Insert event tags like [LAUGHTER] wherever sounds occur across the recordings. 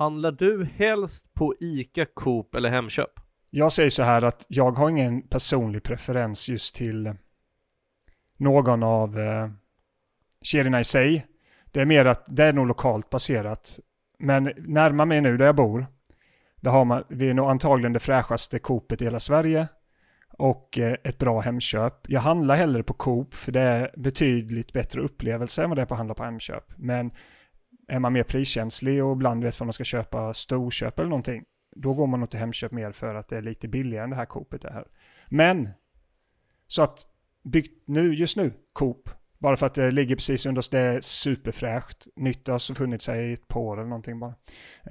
Handlar du helst på ICA, Coop eller Hemköp? Jag säger så här att jag har ingen personlig preferens just till någon av eh, kedjorna i sig. Det är mer att det är nog lokalt baserat. Men närmar mig nu där jag bor, där har man, vi är nog antagligen det fräschaste Coopet i hela Sverige. Och eh, ett bra Hemköp. Jag handlar hellre på Coop för det är betydligt bättre upplevelse än vad det är på att handla på Hemköp. Men är man mer priskänslig och ibland vet vad man ska köpa storköp eller någonting, då går man nog till Hemköp mer för att det är lite billigare än det här Coopet är här. Men, så att byggt nu, just nu, Coop, bara för att det ligger precis under oss, det är superfräscht. Nytt har alltså funnits här i ett par år eller någonting bara.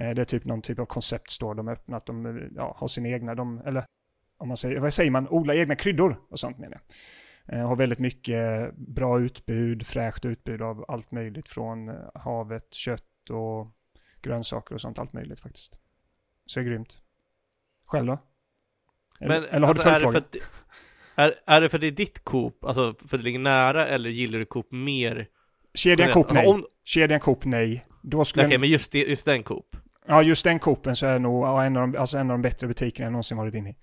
Eh, det är typ någon typ av konceptstore de har öppnat, de eh, ja, har sina egna, de, eller om man säger, vad säger man, odla egna kryddor och sånt menar jag. Eh, har väldigt mycket bra utbud, fräscht utbud av allt möjligt från eh, havet, kött och grönsaker och sånt, allt möjligt faktiskt. Så det är grymt. Själv då? Eller, Men, eller har alltså, du är det, för följdfråga? att, är, är det för att det är ditt Coop, alltså för att det ligger nära, eller gillar du Coop mer? Kedjan Coop nej. om- Kedjan Coop nej. Då skulle Okej, jag, men just, det, just den Coop. Ja, just den Coopen så är det nog ja, en, av de, alltså en av de bättre butikerna jag någonsin varit inne i.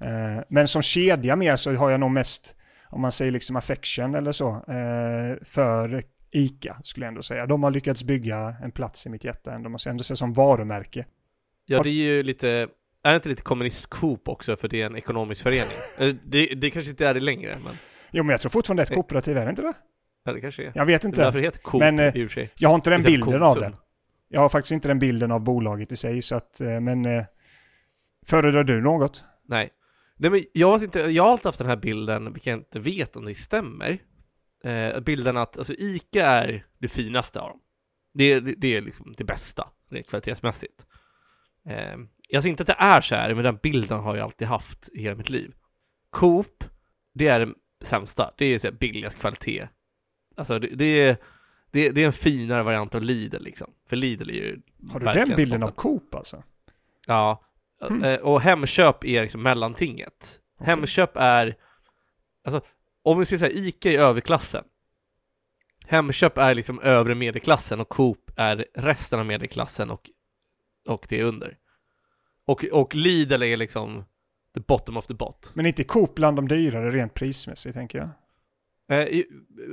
Eh, men som kedja mer så har jag nog mest, om man säger liksom affection eller så, eh, för ICA skulle jag ändå säga. De har lyckats bygga en plats i mitt hjärta ändå, måste jag ändå säga som varumärke. Ja, det är ju lite, är det inte lite kommunist-Coop också för det är en ekonomisk förening? [LAUGHS] Eh, det, det kanske inte är det längre, men Jo, men jag tror fortfarande det är ett kooperativ, är det inte det? ja, det kanske är. Jag vet Det är inte. därför det heter Coop Men, eh, i och för sig. Jag har inte den Istället bilden av det. Jag har faktiskt inte den bilden av bolaget i sig, så att, eh, men föredrar du något? Nej. Nej men jag, vet inte, jag har alltid haft den här bilden, vilken jag inte vet om det stämmer. Eh, bilden att alltså, ICA är det finaste av dem. Det, det, det är liksom det bästa, rent kvalitetsmässigt. Eh, jag ser inte att det är så här, men den bilden har jag alltid haft i hela mitt liv. Coop, det är det sämsta. Det är så här, billigast kvalitet. Alltså det, det, är, det, det är en finare variant av Lidl liksom. För Lidl är ju Har du den bilden av. Coop alltså? Ja, Hmm. eh, och Hemköp är liksom mellantinget. Okej. Hemköp är, alltså om vi ska säga ICA är överklassen. Hemköp är liksom övre medelklassen och Coop är resten av medelklassen och, och det är under. Och, och Lidl är liksom the bottom of the bot. Men inte Coop bland de dyrare rent prismässigt, tänker jag. Eh, i-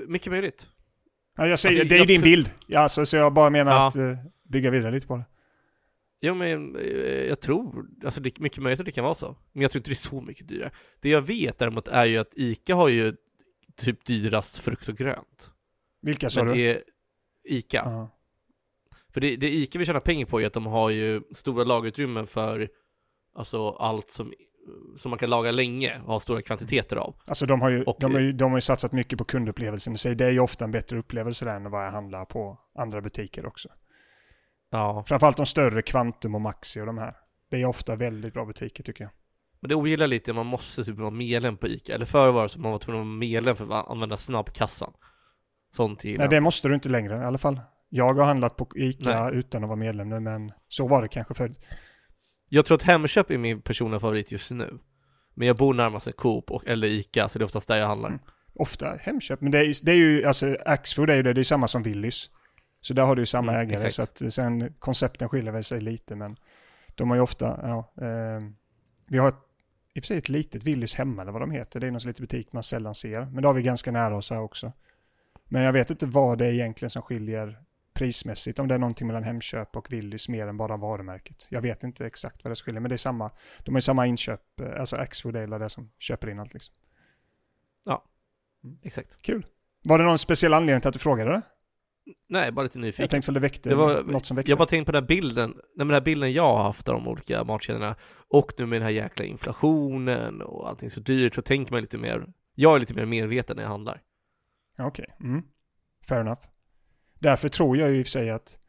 mycket möjligt. Ja, jag säger, Alltså, det är jag din bild. Ja, alltså, så jag bara menar Ja. att eh, bygga vidare lite på det. Jo men eh, jag tror, alltså det är mycket möjligt att det kan vara så. Men jag tror inte det är så mycket dyrare. Det jag vet däremot är ju att ICA har ju typ dyrast frukt och grönt. Vilka sa du? det är ICA. Ja. För det, det ICA vill tjäna pengar på är att de har ju stora lagerutrymmen för alltså allt som, som man kan laga länge och ha stora kvantiteter av. Alltså de har, ju, Och- de, har ju, de har ju satsat mycket på kundupplevelsen i sig. Det är ju ofta en bättre upplevelse där än vad jag handlar på andra butiker också. Ja. Framförallt de större, Kvantum och Maxi och de här. Det är ofta väldigt bra butiker tycker jag. Men det ogillar lite, man måste typ vara medlem på ICA. Eller förr var det så man var tvungen att vara medlem för att använda snabbkassan. Sånt gillar Nej, det måste du inte längre i alla fall. Jag har handlat på ICA Nej. utan att vara medlem nu, men så var det kanske förr. Jag tror att Hemköp är min personliga favorit just nu. Men jag bor närmast en Coop och, eller ICA, så det är oftast där jag handlar. Mm. Ofta Hemköp, men det är, det är ju, alltså Axfood är ju det, det är samma som Willys. Så där har du ju samma Mm, ägare, exakt. så att sen koncepten skiljer väl sig lite, men de har ju ofta, ja, eh, vi har ett, i och för sig ett litet Willys hemma eller vad de heter, det är någon liten butik man sällan ser, men det har vi ganska nära oss här också. Men jag vet inte vad det är egentligen som skiljer prismässigt, om det är någonting mellan Hemköp och Willys mer än bara varumärket. Jag vet inte exakt vad det skiljer, men det är samma, de har ju samma inköp, eh, alltså Axfood är det som köper in allt liksom. Exakt. Kul. Var det någon speciell anledning till att du frågade det? Nej, bara lite nyfiken. Jag tänkte väl det väckte Det var- något som väckte. Jag bara tänkte på den här bilden, nej, den här bilden jag har haft av de olika matkedjorna och nu med den här jäkla inflationen och allting så dyrt så tänker man lite mer, jag är lite mer medveten när jag handlar. Okej. Mm. Fair enough. Därför tror jag ju i och för sig att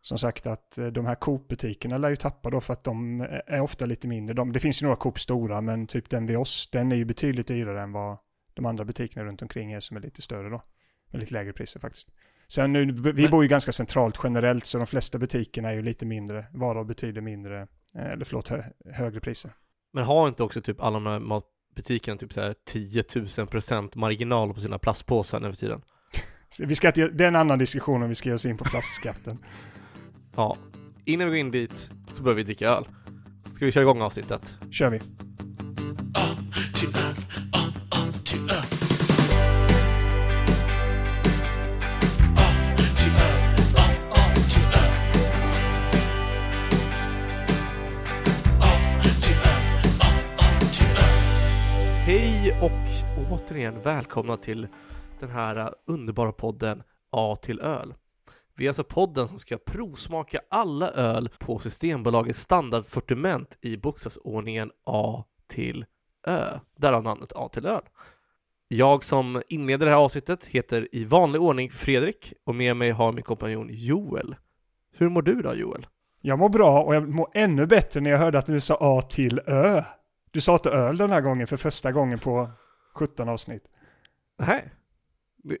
som sagt att eh, de här Coop-butikerna lär ju tappa då för att de är ofta lite mindre. De, det finns ju några Coop stora men typ den vid oss den är ju betydligt dyrare än vad de andra butikerna runt omkring är som är lite större då. Med lite lägre priser faktiskt. Sen nu, vi Men- bor ju ganska centralt generellt så de flesta butikerna är ju lite mindre. Varav betyder mindre, eh, eller förlåt, hö, högre priser. Men har inte också typ alla de här matbutikerna typ så här 10 000 procent marginal på sina plastpåsar nu för tiden? [LAUGHS] Vi ska det är en annan diskussion om vi ska ge oss in på plastskatten. [LAUGHS] Ja. innan vi går in dit så börjar vi dricka öl. Ska vi köra igång avsnittet? kör vi. Återigen välkomna till den här äh, underbara podden A till öl. Vi är alltså podden som ska provsmaka alla öl på Systembolagets standardsortiment i bokstavsordningen A till Ö. Därav namnet A till öl. Jag som inleder det här avsnittet heter i vanlig ordning Fredrik och med mig har min kompanjon Joel. Hur mår du då Joel? Jag mår bra och jag mår ännu bättre när jag hörde att du sa A till Ö. Du sa inte öl den här gången för första gången på 17 avsnitt. Nej.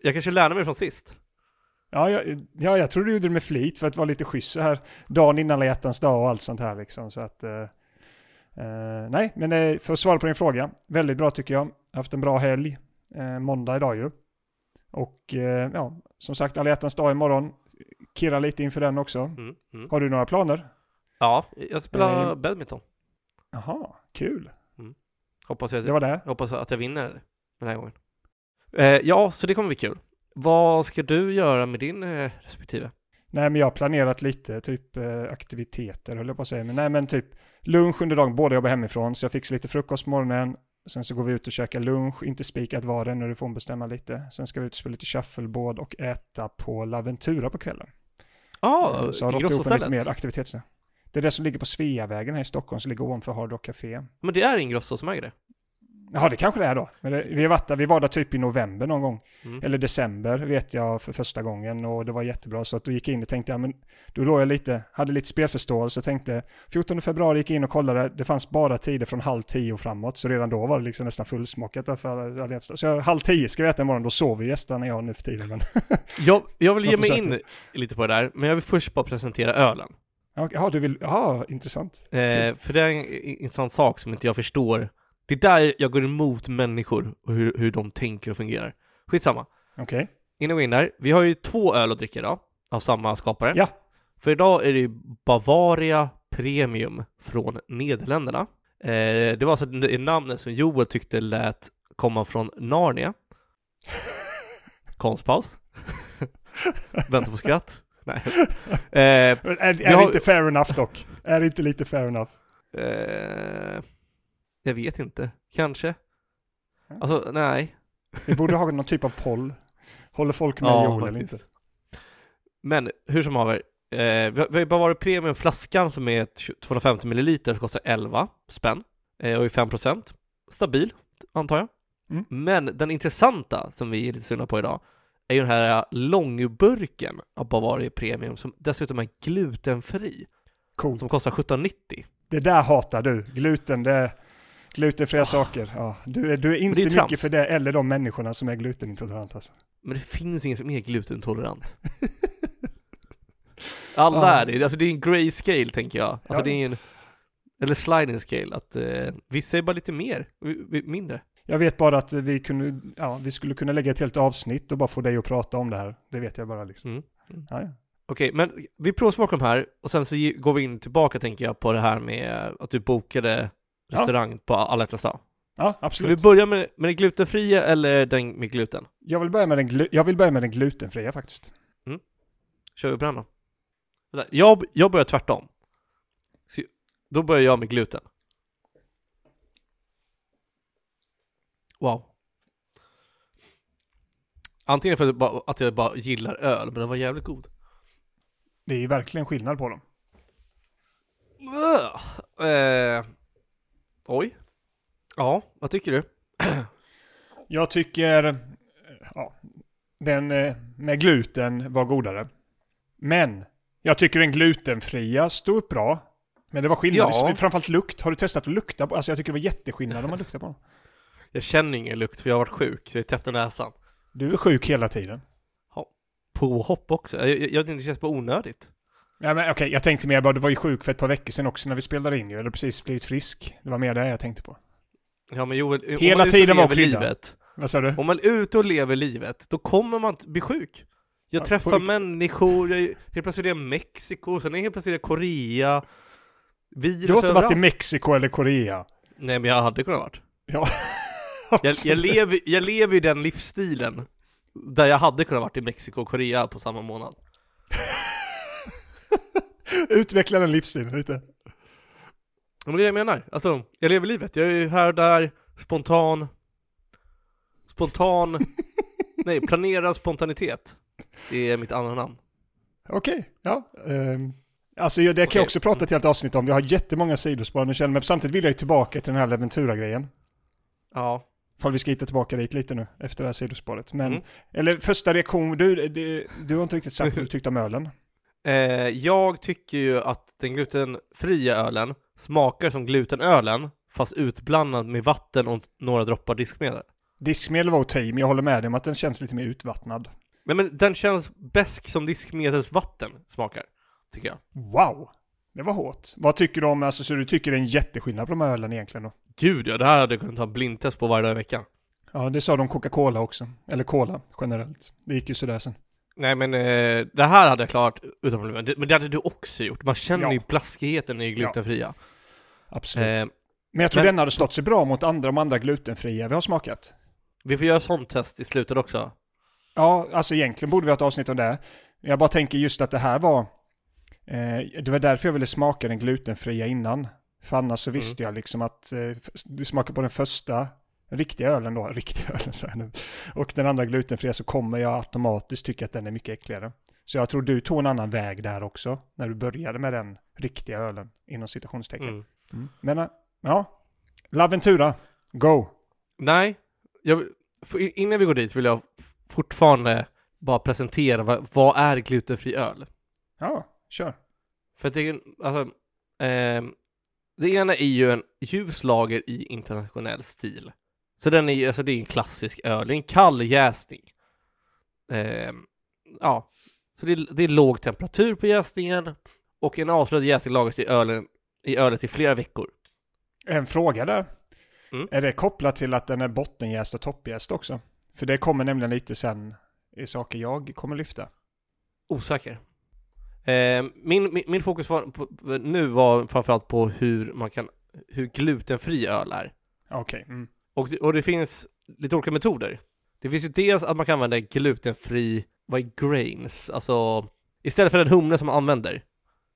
Jag kanske lärde mig från sist. Ja, jag, ja, jag tror du gjorde det med flit för att vara lite schysst så här dagen innan alla dag och allt sånt här liksom. Så att, eh, eh, nej, men eh, för att svara på din fråga. Väldigt bra tycker jag. Haft en bra helg. Eh, måndag idag ju. Och eh, ja, som sagt alla dag imorgon. Kirra lite inför den också. Mm, mm. Har du några planer? Ja, jag spelar Eh, badminton. Jaha, kul. Hoppas jag, Det var det. jag hoppas att jag vinner den här gången. Eh, ja, så det kommer bli kul. Vad ska du göra med din eh, respektive? Nej men jag har planerat lite typ eh, aktiviteter höll jag på att säga. Men nej men typ lunch under dagen, båda jobbar hemifrån. Så jag fixar lite frukost på morgonen. Sen så går vi ut och käkar lunch, inte spikat var än, du får bestämma lite. Sen ska vi ut och spela lite shuffleboard och äta på Laventura på kvällen. Ja, Eh, så jag har rått ihop en lite mer Grossostället. Det är det som ligger på Sveavägen här i Stockholm, som ligger ovanför Hard Rock Café. Men det är Ingrosso som äger det. Ja, det kanske det är då. Men det, vi, varit där, vi var där typ i november någon gång. Mm. Eller december vet jag för första gången och det var jättebra. Så att då gick jag in och tänkte, ja men då låg jag lite, hade lite spelförståelse och tänkte 14 februari gick jag in och kollade, det fanns bara tider från halv tio och framåt. Så redan då var det liksom nästan fullsmockat där för Allians. Så jag, halv tio ska vi äta imorgon, då sover gästerna jag nu för tiden. Men, Jag, jag vill [LAUGHS] ge mig in lite på det där, men jag vill först bara presentera ölen. Ja, du vill, ja, intressant. Eh, för det är en intressant sak som inte jag förstår. Det är där jag går emot människor och hur, hur de tänker och fungerar. Skitsamma. Okej. Innan vi går in där, vi har ju två öl att dricka idag, av samma skapare. Ja. För idag är det Bavaria Premium från Nederländerna. Eh, det var alltså det namnet som Joel tyckte lät komma från Narnia. [LAUGHS] Konstpaus. [LAUGHS] Vänta på skratt. Nej. [LAUGHS] Eh, Är, är Vi det har- inte fair enough dock? Är det inte lite fair enough? eh, jag vet inte. Kanske. Alltså, nej. Vi borde ha någon typ av poll. Håller folk med Ja, Joel eller inte? faktiskt. Men hur som haver, eh, vi har vi har ju bara varit premiumflaskan som är 250 ml som kostar 11 spänn eh, och är 5%. Stabil, antar jag. Mm. Men den intressanta som vi är lite sugna på idag är ju den här långburken av Bavaria Premium som dessutom är glutenfri, Coolt. som kostar 17,90. Det där hatar du. Gluten, det glutenfria saker. Ja, du, är, du är inte är mycket trams. för det eller de människorna som är glutenintoleranta. Alltså. Men det finns ingen som är glutenintolerant. [LAUGHS] Alla Ja. är det, alltså det är en grey scale tänker jag. Alltså Ja. det är en, eller sliding scale, att eh, vissa är bara lite mer, mindre. Jag vet bara att vi, kunde, ja, vi skulle kunna lägga ett helt avsnitt och bara få dig att prata om det här. Det vet jag bara liksom. Mm. Mm. Ja, ja. Okej, men vi provsmakar de här och sen så går vi in tillbaka tänker jag på det här med att du bokade Ja. restaurang på alla hjärtans dag. ja Ska vi absolut. börja med, med den glutenfria eller den med gluten? Jag vill, börja med den glu- jag vill börja med den glutenfria faktiskt. Kör vi på den då? Jag, jag börjar tvärtom. Så, då börjar jag med gluten. Wow. Antingen för att, bara, att jag bara gillar öl, men den var jävligt god. Det är ju verkligen skillnad på dem. Ugh. Eh, oj. Ja, vad tycker du? [CLEARS THROAT] Jag tycker, ja, den eh, med gluten var godare. Men, jag tycker den glutenfria stod upp bra. Men det var skillnad, Ja. framförallt lukt. Har du testat att lukta på? Alltså jag tycker det var jätteskillnad om man luktar på dem. Jag känner ingen lukt för jag har varit sjuk, så jag är täppt i näsan. Du är sjuk hela tiden. Påhopp också. Jag, jag, jag det känns bara onödigt. Ja, men okej, jag tänkte mer bara, du var ju sjuk för ett par veckor sedan också när vi spelade in ju. Hade precis blivit frisk. Det var mer det jag tänkte på. Ja men Joel, Hela tiden var krydda. livet, Vad sa du? om man är ute och lever livet, då kommer man bli sjuk. Jag Ja, träffar på- människor, jag, helt plötsligt är jag Mexiko, sen är jag helt plötsligt Korea. Virus Du har inte varit i. Mexiko eller Korea? Nej men jag hade kunnat varit. Ja. Jag, jag, lever, jag lever i den livsstilen. Där jag hade kunnat varit i Mexiko och Korea på samma månad. [LAUGHS] Utveckla den livsstilen lite. Men det är det jag menar. Alltså, jag lever livet. Jag är här och där, spontan. Spontan. [LAUGHS] nej, planerad spontanitet. Det är mitt andra namn. Okej, ja. Um, alltså det kan jag också prata ett helt avsnitt om. Vi har jättemånga sidospår nu känner jag, men samtidigt vill jag ju tillbaka till den här Leventura-grejen. Ja. Ifall vi ska hitta tillbaka dit lite nu efter det här sidospåret. Men, Mm. eller första reaktion, du, du, du har inte riktigt sagt vad du tyckte om ölen. [LAUGHS] Eh, jag tycker ju att den glutenfria ölen smakar som glutenölen, fast utblandad med vatten och några droppar diskmedel. Diskmedel var okej, men jag håller med dig om att den känns lite mer utvattnad. Men, men den känns bäsk som diskmedelsvatten smakar, tycker jag. Wow! Det var hårt. Vad tycker du om, alltså så du tycker det är en jätteskillnad på de här ölen egentligen då? Gud ja, det här hade jag kunnat ta blindtest på varje dag i veckan. Ja, det sa de Coca-Cola också. Eller Cola generellt. Det gick ju sådär sen. Nej men eh, det här hade jag klarat utan problem, men det hade du också gjort. Man känner Ja. ju blaskigheten i glutenfria. Absolut. Eh, men jag tror men- den hade stått sig bra mot andra, de andra glutenfria vi har smakat. vi får göra sånt test i slutet också. Ja, alltså egentligen borde vi ha ett avsnitt om det. Jag bara tänker just att det här var... Eh, det var därför jag ville smaka den glutenfria innan. För annars så visste jag liksom att eh, du smakar på den första riktiga ölen då, [LAUGHS] riktiga ölen så nu. Och den andra glutenfria så kommer jag automatiskt tycka att den är mycket äckligare. Så jag tror du tog en annan väg där också, när du började med den riktiga ölen, inom citationstecken. Mm. Mm. Men eh, ja, Laventura, go! Nej, jag, innan vi går dit vill jag fortfarande bara presentera vad, vad är glutenfri öl? Ja, kör. För tycker, alltså, ehm, det ena är ju en ljus lager i internationell stil. Så den är, alltså det är en klassisk öl, det en kall jäsning. Ehm, ja, så det är, det är låg temperatur på jäsningen och en avslutad jäsning lagras i ölen i ölet i flera veckor. En fråga där. Mm. Är det kopplat till att den är bottenjäst och toppjäst också? För det kommer nämligen lite sen i saker jag kommer lyfta. Osäker. Eh, min, min, min fokus var på, nu var framförallt på hur man kan, hur glutenfri öl är. Okej. Mm. Och, och det finns lite olika metoder. Det finns ju dels att man kan använda glutenfri, vad är grains? Alltså, istället för den humle som man använder,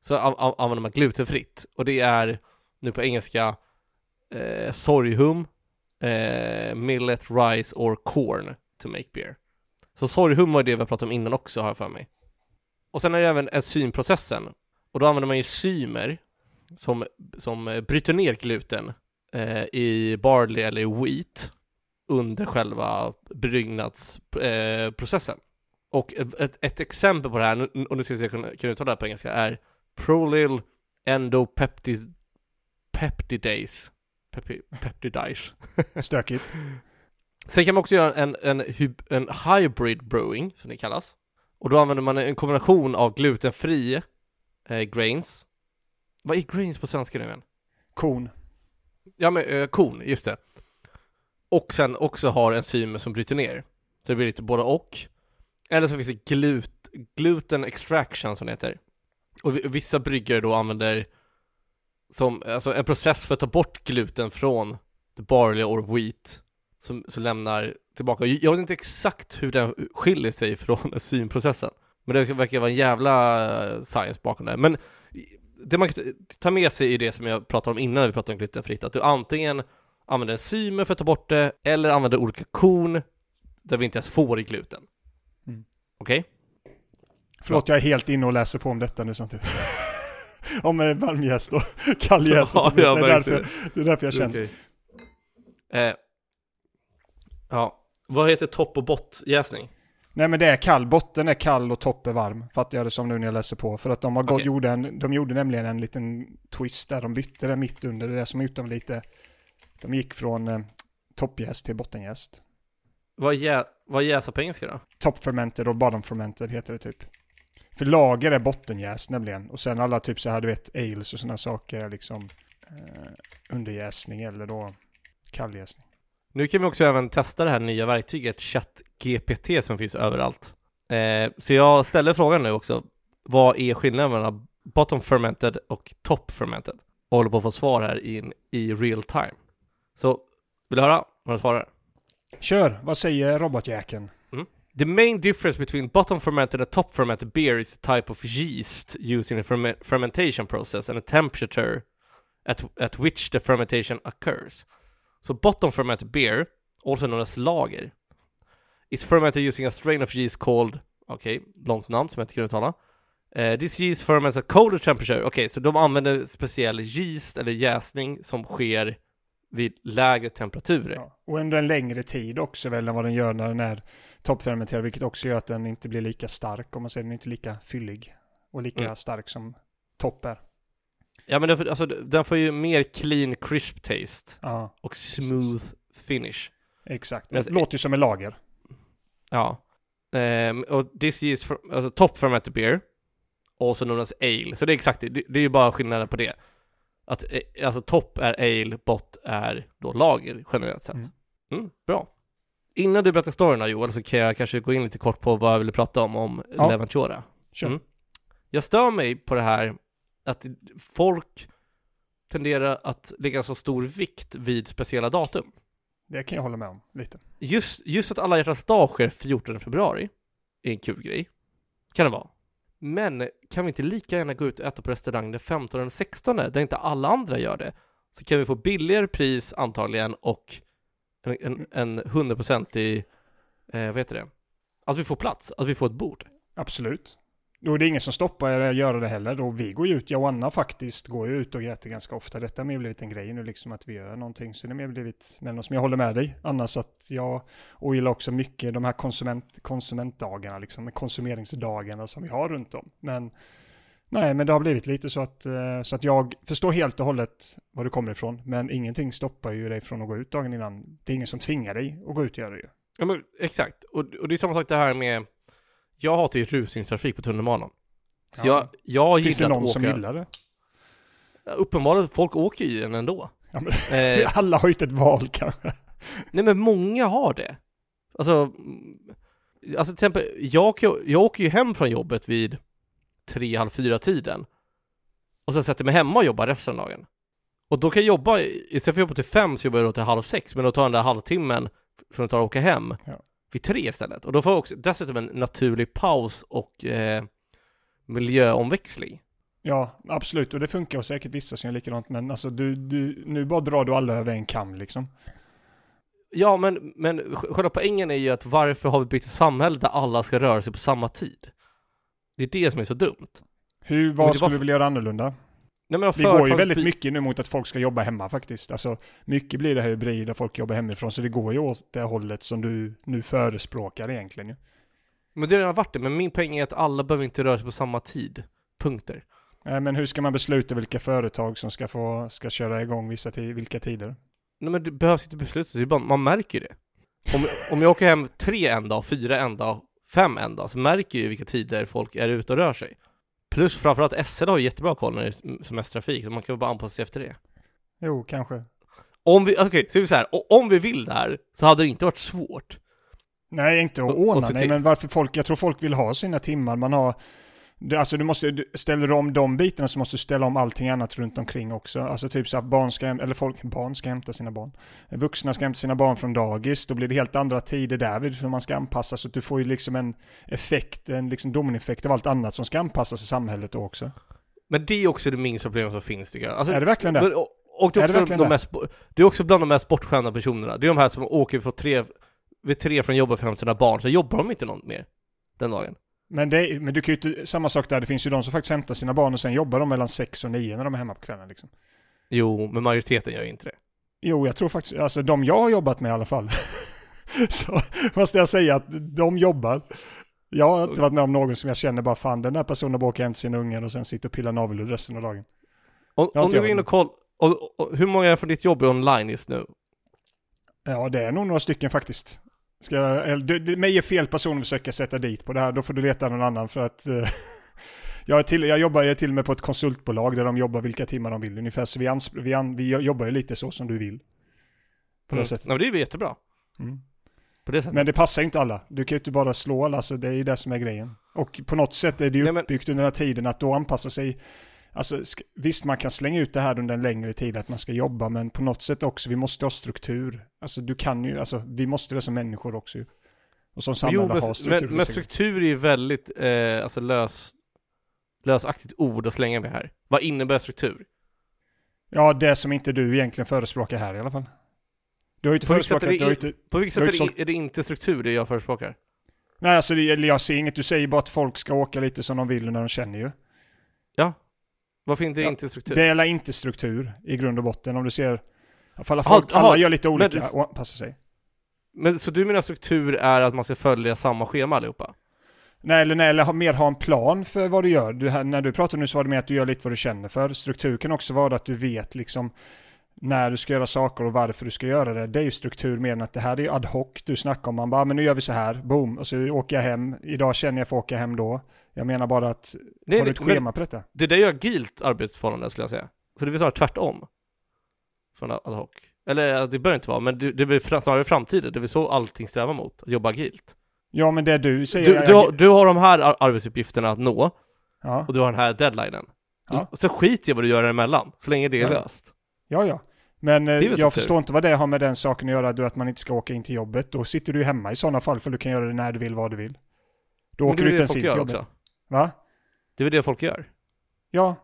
så an, an, använder man glutenfritt. Och det är, nu på engelska, eh, sorghum, eh, millet, rice or corn to make beer. Så sorghum var det vi pratade om innan också, har jag för mig. Och sen är det även enzymprocessen. Och då använder man ju enzymer som, som bryter ner gluten eh, i barley eller i wheat under själva bryggnadsprocessen. Eh, och ett, ett exempel på det här, och nu ska vi se om jag kan, uttala det här på engelska, är Prolyl endopeptid peptidase. Pepi, peptidase. [LAUGHS] Stökigt. Sen kan man också göra en, en, en hybrid brewing, som det kallas. Och då använder man en kombination av glutenfri eh, grains. Vad är grains på svenska nu igen? Kon. Ja men eh, korn, just det. Och sen också har enzymer som bryter ner. Så det blir lite både och. Eller så finns det glut, gluten extraction som det heter. Och vi- vissa bryggare då använder som, alltså en process för att ta bort gluten från barley or wheat som, som lämnar tillbaka. Jag vet inte exakt hur den skiljer sig från [LAUGHS] enzymprocessen. Men det verkar vara en jävla eh, science bakom det. Men det man kan ta med sig i det som jag pratade om innan när vi pratade om glutenfritt, att du antingen använder enzymer för att ta bort det, eller använder olika korn där vi inte ens får i gluten. Mm. Okej? Förlåt, jag är helt inne och läser på om detta nu samtidigt. [LAUGHS] om eh, varmjäst och kalljäst. [LAUGHS] Ja, det, är därför, det är därför jag känner. Okej. Eh, ja, vad heter topp och bottjäsning? Nej men det är kall, botten är kall och topp är varm. Fattar jag det som nu när jag läser på. För att de har gått, Okej. gjorde, en, de gjorde nämligen en liten twist där. De bytte det mitt under. Det är det som gjort dem lite... De gick från eh, toppjäst till bottenjäst. Vad, jä, vad jäsa på engelska då? Top fermented och bottom fermented heter det typ. För lager är bottenjäst nämligen. Och sen alla typ så här du vet ales och sådana saker är liksom eh, underjäsning eller då kalljäsning. Nu kan vi också även testa det här nya verktyget ChatGPT som finns överallt. Eh, så jag ställer frågan nu också, vad är skillnaden mellan bottom fermented och top fermented? Och håller på att få svar här in, i real time. Så, vill du höra vad du svarar? Kör, vad säger robotjäkeln? The main difference between bottom fermented and top fermented beer is the type of yeast used in the ferme- fermentation process and the temperature at, at which the fermentation occurs. So bottom fermented beer, also known as lager, is fermented using a strain of yeast called, okej, okay, långt namn som jag inte kan uttala. Uh, this yeast ferments at colder temperature, okej, okay, så de använder speciell yeast eller jäsning som sker vid lägre temperaturer. Ja, och under en längre tid också väl än vad den gör när den är toppfermenterad, vilket också gör att den inte blir lika stark, om man säger den är inte lika fyllig och lika mm. stark som topp är. Ja men den, alltså, den får ju mer clean crisp taste ja, och smooth finish. Exakt, det låter ju som en lager. Ja. Um, och this is for, alltså top fermented beer, also known as ale. Så det är exakt det, det är ju bara skillnaden på det. Att eh, alltså topp är ale, bot är då lager generellt sett. Mm. Mm, bra. Innan du berättar storyn Joel så kan jag kanske gå in lite kort på vad jag ville prata om, om ja. Levantura. Sure. Mm. Jag stör mig på det här att folk tenderar att lägga så stor vikt vid speciella datum. Det kan jag hålla med om, lite. Just, just att alla hjärtans dag sker 14 februari är en kul grej. Kan det vara. Men kan vi inte lika gärna gå ut och äta på restaurang den 15 eller 16 där inte alla andra gör det? Så kan vi få billigare pris antagligen och en, en, hundraprocentig, eh, vad heter det? Att vi får plats, att vi får ett bord. Absolut. Då är det ingen som stoppar er att göra det heller. Då vi går ju ut, jag och Anna faktiskt går ju ut och äter ganska ofta. Detta har mer blivit en grej nu liksom att vi gör någonting. Så det har mer blivit mellan oss. Men jag håller med dig. Annars att jag ogillar också mycket de här konsument, konsumentdagarna, liksom konsumeringsdagarna som vi har runt om. Men nej, men det har blivit lite så att, eh, så att jag förstår helt och hållet var du kommer ifrån. Men ingenting stoppar ju dig från att gå ut dagen innan. Det är ingen som tvingar dig att gå ut och göra det Ja men exakt. Och, och det är samma sak det här med jag hatar ju rusningstrafik på tunnelbanan. Så ja. jag, jag Finns det någon åka... som gillar det? Uppenbarligen, folk åker ju den ändå. Ja, men, eh... [LAUGHS] alla har ju inte ett val kanske. Nej men många har det. Alltså, alltså till exempel, jag, jag åker ju hem från jobbet vid tre, halv fyra tiden. Och sen sätter jag mig hemma och jobbar resten av dagen. Och då kan jag jobba, istället för att jobba till fem så jobbar jag då till halv sex, men då tar den där halvtimmen från att ta och åka hem. Ja vid tre istället. Och då får jag också dessutom en naturlig paus och eh, miljöomväxling. Ja, absolut. Och det funkar och säkert vissa som gör likadant. Men alltså du, du, nu bara drar du alla över en kam liksom. Ja, men, men själva poängen är ju att varför har vi byggt ett samhälle där alla ska röra sig på samma tid? Det är det som är så dumt. Hur, vad skulle du vilja göra annorlunda? Nej, vi går ju väldigt mycket nu mot att folk ska jobba hemma faktiskt. Alltså, mycket blir det här hybrid där folk jobbar hemifrån. Så det går ju åt det hållet som du nu förespråkar egentligen. Men det har redan varit det. Men min poäng är att alla behöver inte röra sig på samma tid. Punkter. Nej, men hur ska man besluta vilka företag som ska få, ska köra igång vissa vilka tider? Nej men det behövs inte besluta, man märker det. Om, [LAUGHS] om jag åker hem tre en dag, fyra en dag, fem en dag, så märker jag ju vilka tider folk är ute och rör sig. Plus framförallt SL har ju jättebra koll när det är semestertrafik, så man kan väl bara anpassa sig efter det. Jo, kanske. Om vi, okej, okay, så är vi så här, om vi vill det här så hade det inte varit svårt. Nej, inte att ordna, nej, men varför folk, jag tror folk vill ha sina timmar, man har Alltså du måste, ställer du om de bitarna så måste du ställa om allting annat runt omkring också. Alltså typ så att barn ska, eller folk, barn ska hämta sina barn. Vuxna ska hämta sina barn från dagis, då blir det helt andra tider därvid för man ska anpassa så att du får ju liksom en effekt, en liksom dominoeffekt av allt annat som ska anpassas i samhället då också. Men det är också det minsta problemet som finns tycker jag. Alltså, är det verkligen det? Och, och det, är, är också de mest, det är också bland de mest bortskämda personerna. Det är de här som åker för tre, vid tre från jobbet för att hämta sina barn, så jobbar de inte något mer den dagen. Men, det, men du kan ju inte, samma sak där, det finns ju de som faktiskt hämtar sina barn och sen jobbar de mellan 6 och 9 när de är hemma på kvällen liksom. Jo, men majoriteten gör ju inte det. Jo, jag tror faktiskt, alltså de jag har jobbat med i alla fall. [LAUGHS] så måste jag säga att de jobbar. Jag har inte varit med om någon som jag känner bara fan den där personen bara åker hem till sina ungar och sen sitter och pillar navelludd resten av dagen. Om, om du går in och kollar, hur många är från ditt jobb är online just nu? Ja, det är nog några stycken faktiskt. Ska jag, du, du, mig är fel person att försöka sätta dit på det här. Då får du leta någon annan för att... Uh, [LAUGHS] jag, till, jag jobbar ju till och med på ett konsultbolag där de jobbar vilka timmar de vill ungefär. Så vi, ans, vi, an, vi jobbar ju lite så som du vill. På mm. det sättet. Ja, men det är ju jättebra. Mm. På det sättet. Men det passar ju inte alla. Du kan ju inte bara slå alla, så det är ju det som är grejen. Och på något sätt är det ju Nej, men- uppbyggt under den här tiden att då anpassa sig. Alltså visst, man kan slänga ut det här under en längre tid att man ska jobba, men på något sätt också, vi måste ha struktur. Alltså du kan ju, alltså vi måste det som människor också ju. Och som samhälle jo, men, ha struktur. men, men struktur är ju väldigt eh, alltså lös, lösaktigt ord att slänga med här. Vad innebär struktur? Ja, det som inte du egentligen förespråkar här i alla fall. Du har ju inte På vilket sätt förespråkat, är det inte, På vilket sätt är det, är det inte struktur det jag förespråkar? nej alltså det, jag ser inget, du säger bara att folk ska åka lite som de vill när de känner ju. Ja. Varför inte Ja, inte struktur? Det är inte struktur i grund och botten om du ser, alla, Aha, folk, alla aha, gör lite olika det- och anpassar sig. Men så du menar struktur är att man ska följa samma schema allihopa? Nej, eller, nej, eller ha, mer ha en plan för vad du gör. Du, när du pratar nu så var det mer att du gör lite vad du känner för. Struktur kan också vara att du vet liksom när du ska göra saker och varför du ska göra det. Det är ju struktur mer än att det här är ju ad hoc. Du snackar om, man bara, "Ah, men nu gör vi så här, boom, och så åker jag hem. Idag känner jag för att åka hem då. Jag menar bara att, Nej, har du ett schema på detta? det där är gilt arbetsförhållande skulle jag säga. Så det vill säga tvärtom. Från ad hoc. Eller det behöver inte vara, men det, det är väl snarare framtiden. Det är väl så allting strävar mot, att jobba agilt. Ja, men det du säger... Du, jag- du, har, du har de här ar- arbetsuppgifterna att nå, ja, och du har den här deadlinen. Ja. Så skit i vad du gör emellan, så länge det är Ja. löst. ja, ja. Men eh, är jag förstår inte vad det har med den saken att göra, du, att man inte ska åka in till jobbet. Då sitter du hemma i sådana fall, för du kan göra det när du vill, vad du vill. Då Men åker du är inte ens in till gör jobbet. också. Va? Det är väl det folk gör. Ja,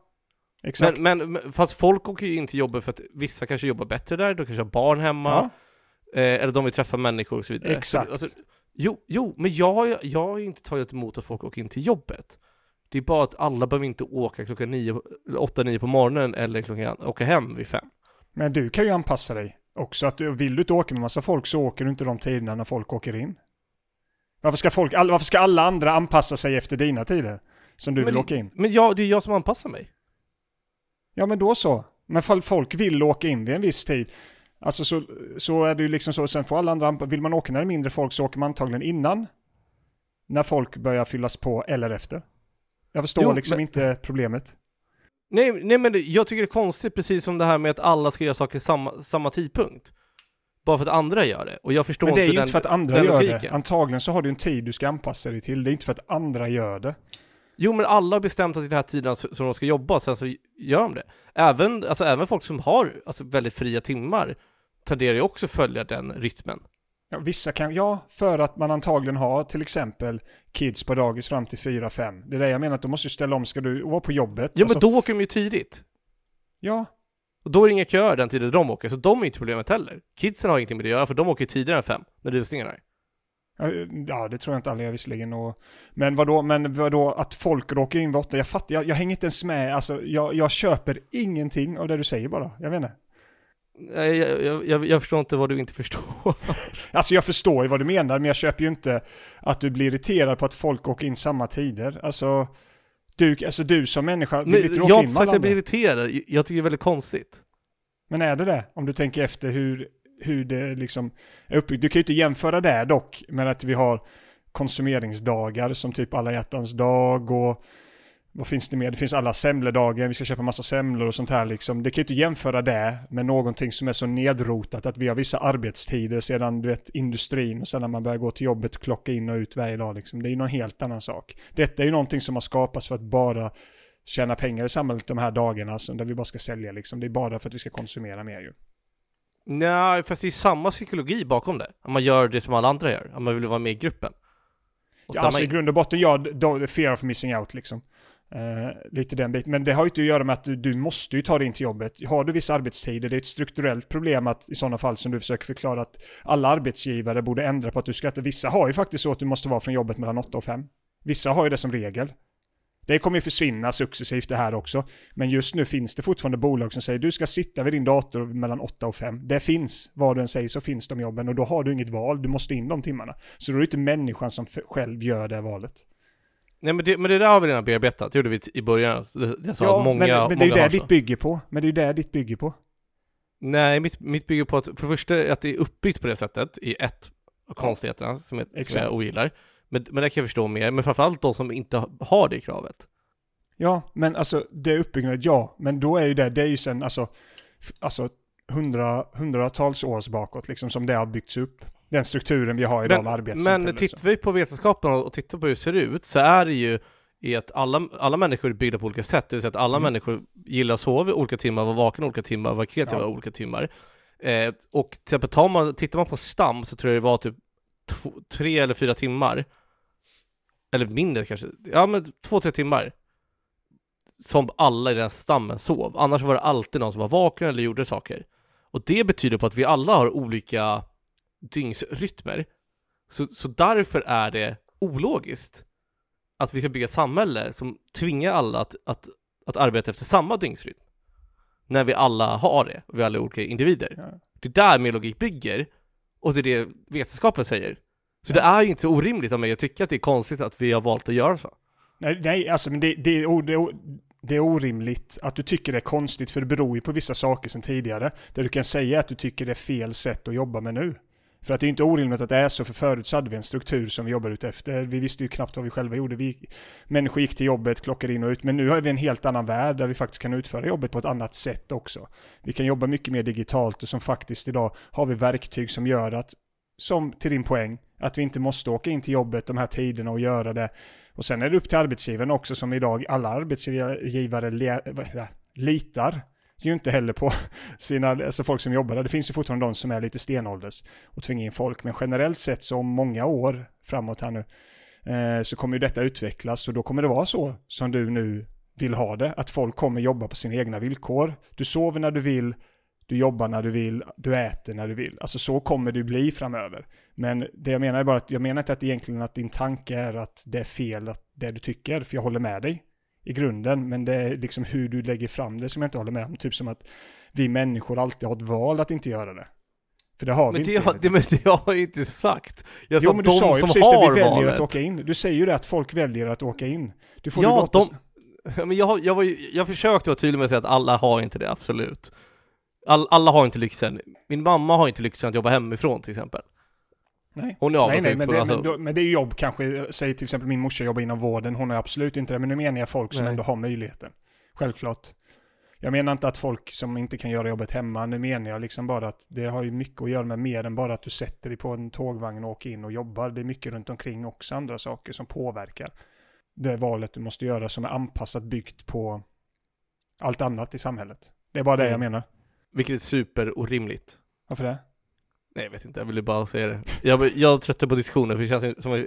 exakt. Men, men, men fast folk åker ju in till jobbet för att vissa kanske jobbar bättre där, de kanske har barn hemma, ja. eh, eller de vill träffa människor och så vidare. Exakt. Så, alltså, jo, jo, men jag, jag har ju inte tagit emot att folk åker in till jobbet. Det är bara att alla behöver inte åka klockan nio, eller åtta, nio på morgonen eller klockan, åka hem vid fem. Men du kan ju anpassa dig också. Att du, vill du inte åka med massa folk så åker du inte de tiderna när folk åker in. Varför ska, folk, all, varför ska alla andra anpassa sig efter dina tider? Som du Men vill det- åka in? Men jag, det är jag som anpassar mig. Ja men då så. Men fall folk vill åka in vid en viss tid. Alltså så, så är det ju liksom så. Sen får alla andra anpassa. Vill man åka när det är mindre folk så åker man antagligen innan. När folk börjar fyllas på eller efter. Jag förstår Jo, liksom men- inte problemet. Nej, nej men jag tycker det är konstigt precis som det här med att alla ska göra saker samma, samma tidpunkt. Bara för att andra gör det. Och jag förstår Men det är ju inte inte för att andra den gör det. logiken. Antagligen så har du en tid du ska anpassa dig till. Det är inte för att andra gör det. Jo men alla har bestämt att det är den här tiden som de ska jobba, sen så gör de det. Även, alltså, även folk som har alltså, väldigt fria timmar tenderar ju också följa den rytmen. Ja, vissa kan, ja, för att man antagligen har till exempel kids på dagis fram till 4-5. Det är det jag menar, att du måste ju ställa om, ska du vara på jobbet? Ja Alltså, men då åker de ju tidigt. Ja, Och då är det inga köer den tiden de åker, så de är inte problemet heller. Kidsen har ingenting med det att göra, för de åker tidigare än fem, när rusningen är. ja, det tror jag inte alla gör visserligen. Och, men vadå, men vadå, att folk råkar in vid åtta, jag fattar, jag, jag hänger inte ens med, alltså jag, jag köper ingenting av det du säger bara. Jag vet inte. Jag, jag, jag, jag förstår inte vad du inte förstår. [LAUGHS] Alltså jag förstår ju vad du menar, men jag köper ju inte att du blir irriterad på att folk åker in samma tider. Alltså, du, alltså du som människa Men inte jag har in inte sagt att jag blir irriterad, jag tycker det är väldigt konstigt. Men är det det? Om du tänker efter hur, hur det liksom är uppbyggt. Du kan ju inte jämföra det dock med att vi har konsumeringsdagar som typ alla hjärtans dag och vad finns det mer? Det finns alla semledagar, vi ska köpa massa semlor och sånt här liksom. Det kan ju inte jämföra det med någonting som är så nedrotat att vi har vissa arbetstider sedan du vet industrin och sen när man börjar gå till jobbet klocka in och ut varje dag liksom. Det är ju någon helt annan sak. Detta är ju någonting som har skapats för att bara tjäna pengar i samhället de här dagarna, alltså, där vi bara ska sälja liksom. Det är bara för att vi ska konsumera mer ju. Nej, fast det är samma psykologi bakom det. Om man gör det som alla andra gör, om man vill vara med i gruppen. Och Ja, alltså i grund och botten, ja, då, fear of missing out liksom. Eh, lite den biten. Men det har ju inte att göra med att du, du måste ju ta dig in till jobbet. Har du vissa arbetstider, det är ett strukturellt problem att i sådana fall som du försöker förklara att alla arbetsgivare borde ändra på att du ska inte... Vissa har ju faktiskt så att du måste vara från jobbet mellan 8 och 5. Vissa har ju det som regel. Det kommer ju försvinna successivt det här också. Men just nu finns det fortfarande bolag som säger du ska sitta vid din dator mellan 8 och 5. Det finns, vad du än säger så finns de jobben och då har du inget val, du måste in de timmarna. Så då är det inte människan som själv gör det valet. Nej men det, men det där har vi redan bearbetat, det gjorde vi i början. Jag sa att många, men, men det är ju det ditt bygger på. Men det är ju det ditt bygger på. Nej, mitt, mitt bygger på att, för det första, att det är uppbyggt på det sättet, i ett av konstigheterna som jag, som jag ogillar. Men, men det kan jag förstå mer, men framförallt de som inte har det kravet. Ja, men alltså det uppbyggnaden, ja. Men då är ju det, det är ju sen alltså, alltså hundra, hundratals års bakåt liksom som det har byggts upp. Den strukturen vi har idag Men, men tittar vi på vetenskapen och tittar på hur det ser ut så är det ju i att alla, alla människor är byggda på olika sätt, det vill säga att alla Mm. människor gillar att sova i olika timmar, vara vakna olika timmar, vara kreativa Ja. olika timmar. Eh, och till exempel tar man, tittar man på stam så tror jag det var typ två, tre eller fyra timmar, eller mindre kanske, ja men två, tre timmar som alla i den stammen sov. Annars var det alltid någon som var vaken eller gjorde saker. Och det betyder på att vi alla har olika dygnsrytmer. Så, så därför är det ologiskt att vi ska bygga ett samhälle som tvingar alla att, att, att arbeta efter samma dygnsrytm. När vi alla har det, och vi alla är olika individer. Ja. Det är där min logik bygger, och det är det vetenskapen säger. Så Ja. det är ju inte orimligt av mig att tycka att det är konstigt att vi har valt att göra så. Nej, nej alltså men det, det, det, det är orimligt att du tycker det är konstigt för det beror ju på vissa saker sedan tidigare. Där du kan säga att du tycker det är fel sätt att jobba med nu. För att det är inte orimligt att det är så, för förut så hade vi en struktur som vi jobbar ut efter. Vi visste ju knappt vad vi själva gjorde. Vi, människor gick till jobbet, klockade in och ut. Men nu har vi en helt annan värld där vi faktiskt kan utföra jobbet på ett annat sätt också. Vi kan jobba mycket mer digitalt och som faktiskt idag har vi verktyg som gör att, som till din poäng, att vi inte måste åka in till jobbet de här tiderna och göra det. Och sen är det upp till arbetsgivaren också som idag alla arbetsgivare le, litar ju inte heller på [LAUGHS] sina, alltså folk som jobbar där. Det finns ju fortfarande de som är lite stenålders och tvingar in folk. Men generellt sett så om många år framåt här nu eh, så kommer ju detta utvecklas och då kommer det vara så som du nu vill ha det. Att folk kommer jobba på sina egna villkor. Du sover när du vill, du jobbar när du vill, du äter när du vill. Alltså så kommer det bli framöver. Men det jag menar är bara att jag menar inte att egentligen att din tanke är att det är fel att det du tycker, för jag håller med dig i grunden, men det är liksom hur du lägger fram det som jag inte håller med om. Typ som att vi människor alltid har ett val att inte göra det. För det har Men vi det, inte. har, det, men det har jag inte sagt. Jag jo sa men de du sa ju som precis det, har vi väljer valet. att åka in. Du säger ju det att folk väljer att åka in. Du får det Ja, de, [LAUGHS] Ja, men jag, jag, var ju, jag försökte vara tydlig med att säga att alla har inte det, absolut. All, alla har inte lyxen. Min mamma har inte lyxen att jobba hemifrån till exempel. Nej. Hon är Nej, avundsjuk nej, men på det, alltså, men, då, men det är jobb kanske, säg till exempel min morsa jobbar inom vården, hon har absolut inte det, men nu menar jag folk som Nej. ändå har möjligheten. Självklart. Jag menar inte att folk som inte kan göra jobbet hemma, nu menar jag liksom bara att det har ju mycket att göra med mer än bara att du sätter dig på en tågvagn och åker in och jobbar. Det är mycket runt omkring också, andra saker som påverkar det valet du måste göra som är anpassat, byggt på allt annat i samhället. Det är bara det jag Mm. menar. vilket är superorimligt. Varför det? Nej jag vet inte, jag ville bara säga det. Jag, jag är trött på diskussioner för det känns som att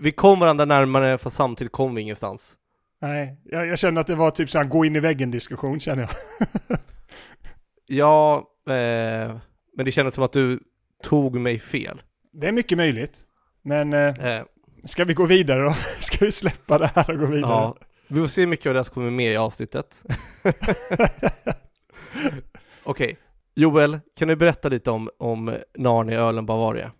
vi kom varandra närmare fast samtidigt kom vi ingenstans. Nej, jag, jag känner att det var typ så här gå in i väggen diskussion känner jag. [LAUGHS] Ja, eh, men det kändes som att du tog mig fel. Det är mycket möjligt. Men eh, Eh, ska vi gå vidare då? [LAUGHS] Ska vi släppa det här och gå vidare? ja, vi får se hur mycket av det som kommer med i avsnittet. [LAUGHS] Okej, Joel, kan du berätta lite om, om Narnia ölen Bavaria?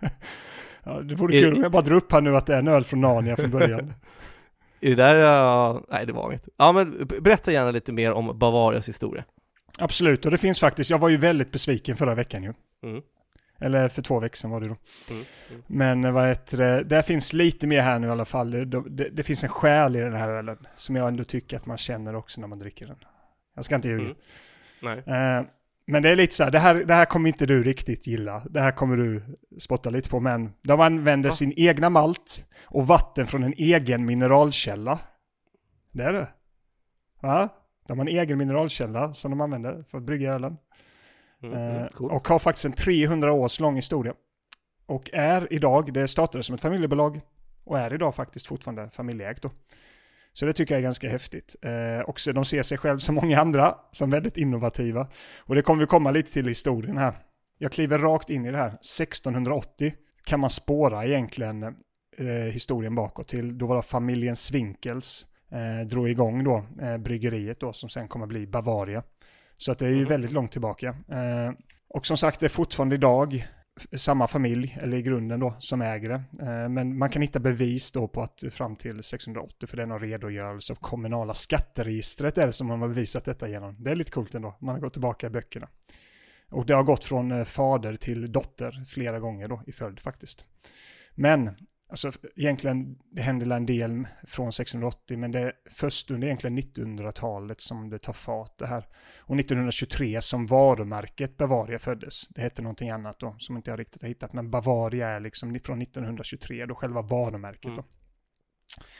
[LAUGHS] ja, det vore Är- kul om jag bara drar upp här nu att det är en öl från Narnia från början. [LAUGHS] Är det där, uh, nej det var inget. Ja men berätta gärna lite mer om Bavarias historia. Absolut, och det finns faktiskt, jag var ju väldigt besviken förra veckan ju. Mm. Eller för två veckor sedan var det då. Mm. Mm. Men eh, vad heter det, det finns lite mer här nu i alla fall. Det, det, det finns en själ i den här ölen. Som jag ändå tycker att man känner också när man dricker den. Jag ska inte ljuga. Mm. Eh, men det är lite så här, det här, det här kommer inte du riktigt gilla. Det här kommer du spotta lite på. Men de använder Ja. sin egna malt och vatten från en egen mineralkälla. Det är det. Va? De har en egen mineralkälla som de använder för att brygga ölen. Mm. Eh, Mm. Cool. Och har faktiskt en 300 års lång historia. Och är idag, det startade som ett familjebolag och är idag faktiskt fortfarande familjeägt då. Så det tycker jag är ganska häftigt. Eh, också de ser sig själv som många andra som väldigt innovativa. Och det kommer vi komma lite till i historien här. Jag kliver rakt in i det här. 1680 kan man spåra egentligen eh, historien bakåt till. Då var det familjen Swinkels eh, drog igång då eh, bryggeriet då som sen kommer bli Bavaria. Så att det är ju Mhm. väldigt långt tillbaka. Eh, och som sagt, det är fortfarande idag samma familj, eller i grunden då, som äger det. Eh, men man kan hitta bevis då på att fram till 680, för det är någon redogörelse av kommunala skatteregistret är det som man har bevisat detta genom. Det är lite coolt ändå, man har gått tillbaka i böckerna. Och det har gått från eh, fader till dotter flera gånger då i följd faktiskt. Men Alltså egentligen, det hände en del från 1680 men det är först under egentligen 1900-talet som det tar fart det här. Och 1923 som varumärket Bavaria föddes. Det hette någonting annat då som inte jag riktigt har hittat. Men Bavaria är liksom från 1923 då själva varumärket mm. då.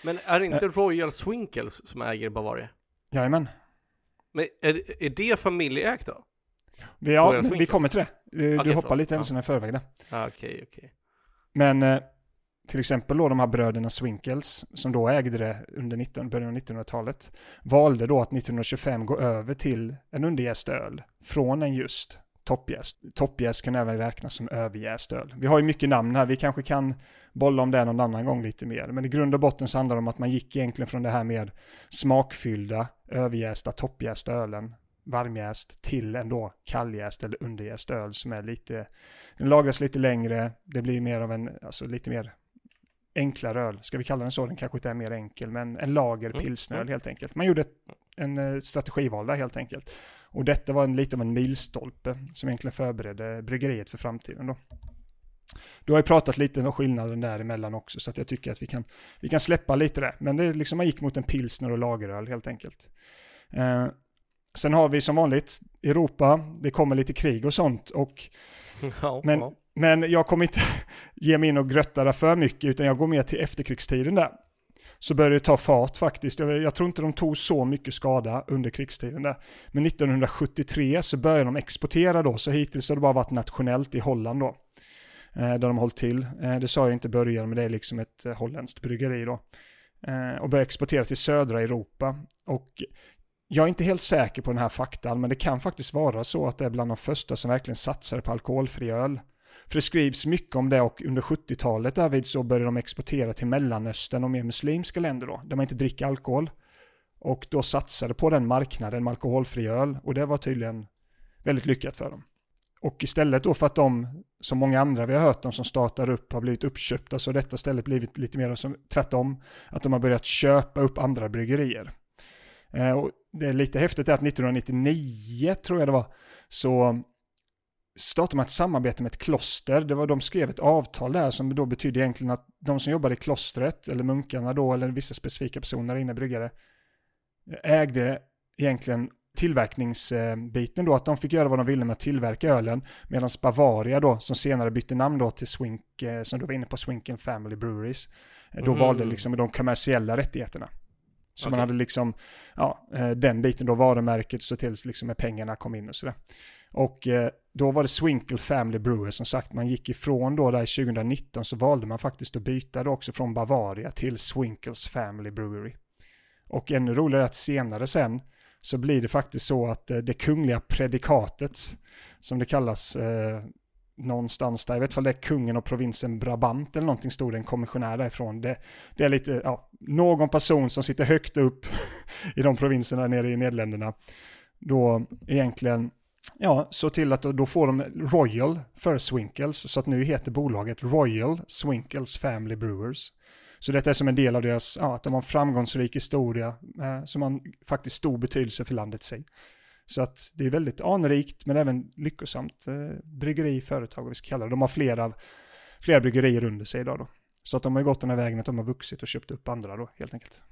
Men är det inte Royal Swinkles som äger Bavaria? Jajamän. Men är, är det familjeägt då? Ja, vi kommer till det. Du, okay, hoppar lite händelserna ja. i förväg där. Ah, okej, okay, okej. Okay. Men eh, till exempel då de här bröderna Swinkels som då ägde det under 19, början av 1900-talet, valde då att 1925 gå över till en underjäst öl från en just toppjäst. Toppjäst kan även räknas som överjäst öl. Vi har ju mycket namn här, vi kanske kan bolla om det någon annan gång lite mer. Men i grund och botten så handlar det om att man gick egentligen från det här mer smakfyllda, överjästa, toppjästa ölen, varmjäst, till en då kalljäst eller underjäst öl som är lite, den lagras lite längre, det blir mer av en, alltså lite mer enklare öl. Ska vi kalla den så? Den kanske inte är mer enkel, men en mm. pilsnöl mm. helt enkelt. Man gjorde ett, en eh, strategival där helt enkelt. Och detta var en, lite av en milstolpe som egentligen förberedde bryggeriet för framtiden då. Du har ju pratat lite om skillnaden däremellan också, så att jag tycker att vi kan, vi kan släppa lite där. Men det är liksom, man gick mot en pilsner och lageröl helt enkelt. Eh, sen har vi som vanligt Europa, det kommer lite krig och sånt. Och, [LAUGHS] ja, men ja. Men jag kommer inte [LAUGHS] ge mig in och grötta där för mycket, utan jag går mer till efterkrigstiden där. Så började det ta fart faktiskt. Jag, tror inte de tog så mycket skada under krigstiden där. Men 1973 så började de exportera då, så hittills har det bara varit nationellt i Holland då. Eh, där de hållit till. Eh, det sa jag inte i början, men det är liksom ett eh, holländskt bryggeri då. Eh, och började exportera till södra Europa. Och jag är inte helt säker på den här faktan, men det kan faktiskt vara så att det är bland de första som verkligen satsade på alkoholfri öl. För det skrivs mycket om det och under 70-talet därvid så började de exportera till Mellanöstern och mer muslimska länder då, där man inte dricker alkohol. Och då satsade på den marknaden med alkoholfri öl och det var tydligen väldigt lyckat för dem. Och istället då för att de, som många andra vi har hört om som startar upp, har blivit uppköpta så har detta stället blivit lite mer som tvärtom. Att de har börjat köpa upp andra bryggerier. Eh, och det är lite häftigt är att 1999 tror jag det var, så startade man ett samarbete med ett kloster. Det var, de skrev ett avtal där som då betydde egentligen att de som jobbade i klostret, eller munkarna då, eller vissa specifika personer inne bryggare, ägde egentligen tillverkningsbiten då, att de fick göra vad de ville med att tillverka ölen, medan Bavaria då, som senare bytte namn då till Swink, eh, som du var inne på, Swinken Family Breweries, eh, då mm. valde liksom de kommersiella rättigheterna. Så okay. man hade liksom, ja, eh, den biten då, varumärket, så tills liksom med pengarna kom in och sådär. Och eh, då var det Swinkle Family Brewer, som sagt, man gick ifrån då där 2019 så valde man faktiskt att byta då också från Bavaria till Swinkles Family Brewery. Och ännu roligare att senare sen så blir det faktiskt så att eh, det kungliga predikatet, som det kallas eh, någonstans där, jag vet inte om det är kungen och provinsen Brabant eller någonting, stod det en kommissionär därifrån. Det, det är lite, ja, någon person som sitter högt upp [LAUGHS] i de provinserna nere i Nederländerna, då egentligen Ja, så till att då får de Royal för Swinkels. så att nu heter bolaget Royal Swinkels Family Brewers. Så detta är som en del av deras, ja, att de har en framgångsrik historia eh, som har faktiskt stor betydelse för landet sig. Så att det är väldigt anrikt men även lyckosamt eh, bryggeri, företag, vi ska kalla det. De har flera, flera bryggerier under sig idag då. Så att de har gått den här vägen att de har vuxit och köpt upp andra då, helt enkelt.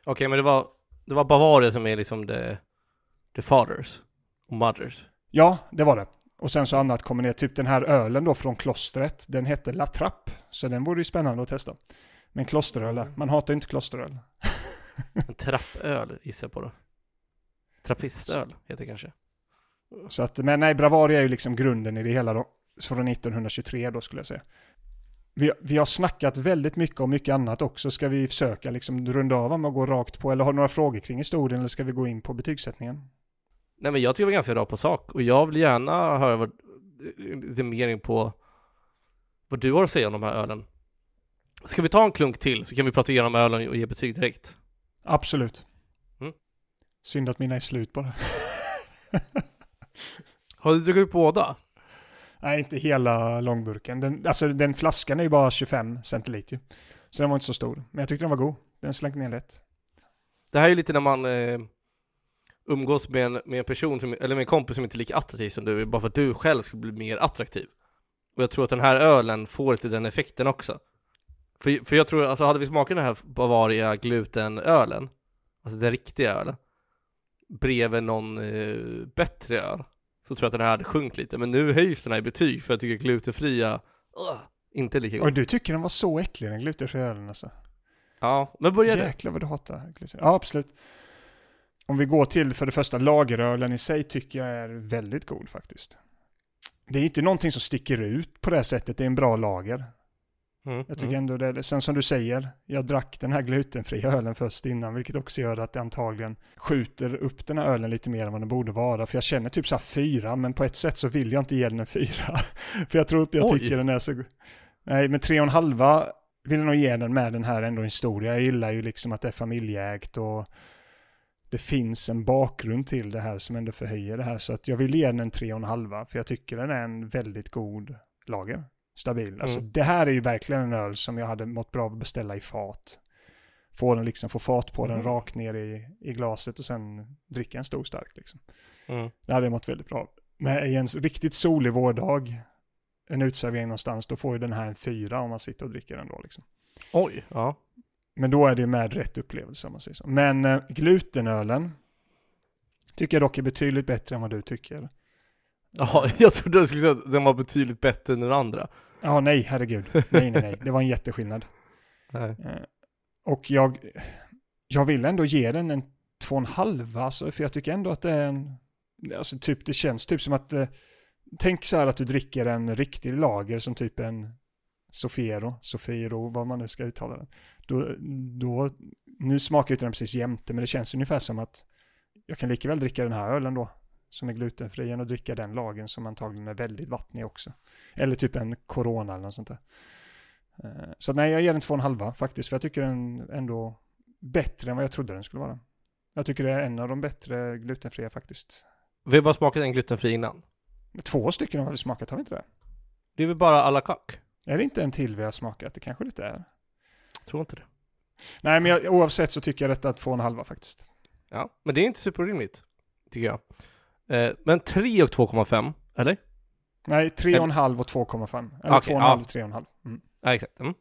Okej, okay, men det var, det var Bavaria som är liksom the, the fathers och mothers? Ja, det var det. Och sen så annat kommer ner, typ den här ölen då från klostret, den hette La Trappe. Så den vore ju spännande att testa. Men klosteröl, mm. man hatar inte klosteröl. En trappöl gissar jag på då. Trappistöl heter det kanske. Så att, men nej, Bravaria är ju liksom grunden i det hela då. Från 1923 då skulle jag säga. Vi, vi har snackat väldigt mycket om mycket annat också. Ska vi försöka liksom runda av med att gå rakt på? Eller har du några frågor kring historien? Eller ska vi gå in på betygssättningen? Nej men jag tycker det var ganska bra på sak och jag vill gärna höra vad, lite mer in på vad du har att säga om de här ölen. Ska vi ta en klunk till så kan vi prata igenom ölen och ge betyg direkt? Absolut. Mm. Synd att mina är slut bara. [LAUGHS] har du druckit båda? Nej, inte hela långburken. Den, alltså den flaskan är ju bara 25 centiliter Så den var inte så stor. Men jag tyckte den var god. Den slängde ner lätt. Det här är lite när man eh, umgås med en, med en person, som, eller med en kompis som inte är lika attraktiv som du, bara för att du själv ska bli mer attraktiv. Och jag tror att den här ölen får lite den effekten också. För, för jag tror, alltså hade vi smakat den här Bavaria glutenölen, alltså den riktiga ölen, bredvid någon eh, bättre öl, så tror jag att den här hade sjunkit lite. Men nu höjs den här i betyg för jag tycker glutenfria, uh, inte lika Och god. du tycker den var så äcklig den glutenfria ölen alltså? Ja, men började. Jäklar vad du hatar gluten. Ja, absolut. Om vi går till för det första lagerölen i sig tycker jag är väldigt god faktiskt. Det är inte någonting som sticker ut på det här sättet. Det är en bra lager. Mm, Jag tycker mm. ändå det. Sen som du säger, jag drack den här glutenfria ölen först innan, vilket också gör att det antagligen skjuter upp den här ölen lite mer än vad den borde vara. För jag känner typ så här fyra, men på ett sätt så vill jag inte ge den en fyra. [LAUGHS] för jag tror inte jag Oj. tycker den är så... Nej, men tre och en halva vill jag nog ge den med den här ändå historia. Jag gillar ju liksom att det är familjeägt och det finns en bakgrund till det här som ändå förhöjer det här. Så att jag vill ge den en tre och en halva, för jag tycker den är en väldigt god lager. Stabil. Alltså Mm. det här är ju verkligen en öl som jag hade mått bra av att beställa i fat. Få den liksom, få fat på den Mhm. rakt ner i, i glaset och sen dricka en stor stark liksom. Mm. Det hade jag mått väldigt bra av. Men i en riktigt solig vårdag, en utservering någonstans, då får ju den här en fyra om man sitter och dricker den då liksom. Oj, ja. Men då är det med rätt upplevelse om man säger så. Men eh, glutenölen tycker jag dock är betydligt bättre än vad du tycker. Jaha, [LAUGHS] jag trodde du skulle säga att den var betydligt bättre än den andra. Ja, nej, herregud. Nej, nej, nej. Det var en jätteskillnad. [LAUGHS] Nej. Eh, Och jag, jag vill ändå ge den en två och en halv, alltså, för jag tycker ändå att det är en, alltså typ det känns typ som att, eh, tänk så här att du dricker en riktig lager som typ en Sofiero, Sofiero, vad man nu ska uttala den. Då, då, nu smakar inte den precis jämte, men det känns ungefär som att jag kan lika väl dricka den här ölen då, som är glutenfri, än att dricka den lagen som antagligen är väldigt vattnig också. Eller typ en Corona eller något sånt där. Eh, Så nej, jag ger den två och en halva faktiskt, för jag tycker den ändå bättre än vad jag trodde den skulle vara. Jag tycker det är en av de bättre glutenfria faktiskt. Vi har bara smakat en glutenfri innan. Två stycken har vi smakat, har vi inte det? Det är väl bara à la carte? Är det inte en till vi har smakat? Det kanske det inte är. Tror inte det. Nej, men jag, oavsett så tycker jag detta är två och en halva faktiskt. Ja, men det är inte superrimligt, tycker jag. Eh, men 3 och 2,5, eller? Nej, tre och en halv och 2,5. Eller och en ja. halv, tre och en halv. Mm. Ja, exakt. Mm.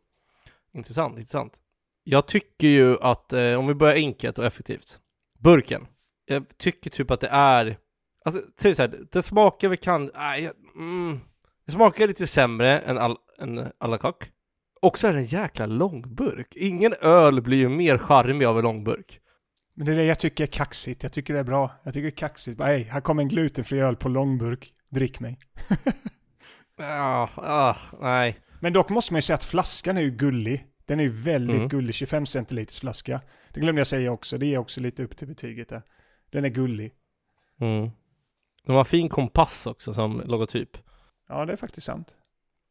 Intressant, intressant. Jag tycker ju att, eh, om vi börjar enkelt och effektivt. Burken. Jag tycker typ att det är, alltså, säg så här, det smakar väl kan, jag- mm, det smakar lite sämre än, all, än à la carte. Och så är det en jäkla långburk. Ingen öl blir ju mer charmig av en långburk. Men det är det jag tycker är kaxigt. Jag tycker det är bra. Jag tycker det är kaxigt. Bara, Hej, här kommer en glutenfri öl på långburk. Drick mig. [LAUGHS] Ja, ah, nej. Men dock måste man ju säga att flaskan är ju gullig. Den är ju väldigt Mm. gullig, 25 centiliters flaska. Det glömde jag säga också, det är också lite upp till betyget där. Den är gullig. Mm. De har fin kompass också som logotyp. Ja, det är faktiskt sant.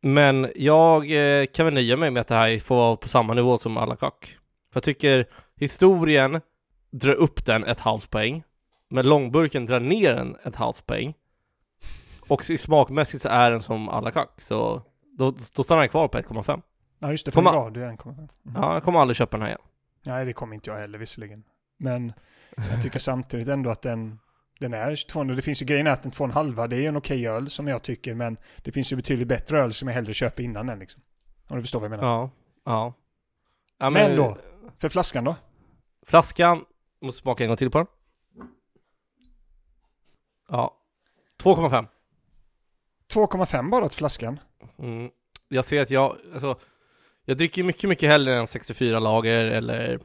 Men jag eh, kan väl nöja mig med att det här får vara på samma nivå som alla kak. För jag tycker historien drar upp den ett halvt poäng. Men långburken drar ner den ett halvt poäng. Och smakmässigt så är den som alla kak. Så då, då stannar den kvar på 1,5. Ja, just det, för man- gav du 1,5. Mm. Ja, jag kommer aldrig köpa den här igen. Nej, det kommer inte jag heller visserligen. Men jag tycker samtidigt ändå att den, den är 200. Det finns ju grejen att den 2,5 det är en okej öl som jag tycker, men det finns ju betydligt bättre öl som jag hellre köper innan den liksom. Om du förstår vad jag menar. Ja, ja. ja Men då? För flaskan då? Flaskan, måste smaka en gång till på den. Ja, 2,5. 2,5 bara till flaskan. Mm. Jag ser att jag, alltså, jag dricker mycket, mycket hellre än 64 lager eller,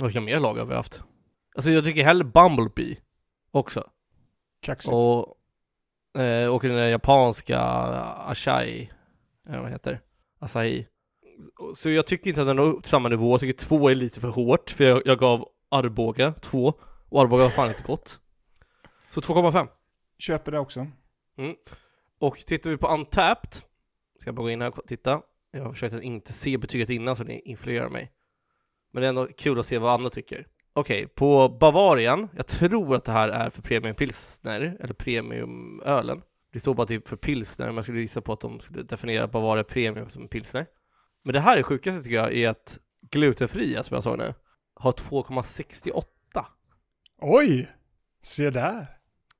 vilka mer lager har vi haft? Alltså jag dricker hellre Bumblebee också. Kaxigt. Och, eh, och den där japanska Ashai, eller vad heter Asahi. Så jag tycker inte att den är upp till samma nivå, jag tycker två är lite för hårt, för jag, jag gav Arboga två, och Arboga var fan inte gott. Så 2,5. Köper det också. Och tittar vi på Untapped, ska jag bara gå in här och titta. Jag har försökt att inte se betyget innan så det influerar mig. Men det är ändå kul att se vad andra tycker. Okej, på Bavarian, jag tror att det här är för premium pilsner, eller premiumölen. Det står bara typ för pilsner, men jag skulle gissa på att de skulle definiera Bavaria premium som pilsner. Men det här är sjukaste tycker jag, är att glutenfria, som jag sa nu, har 2,68. Oj! Se där.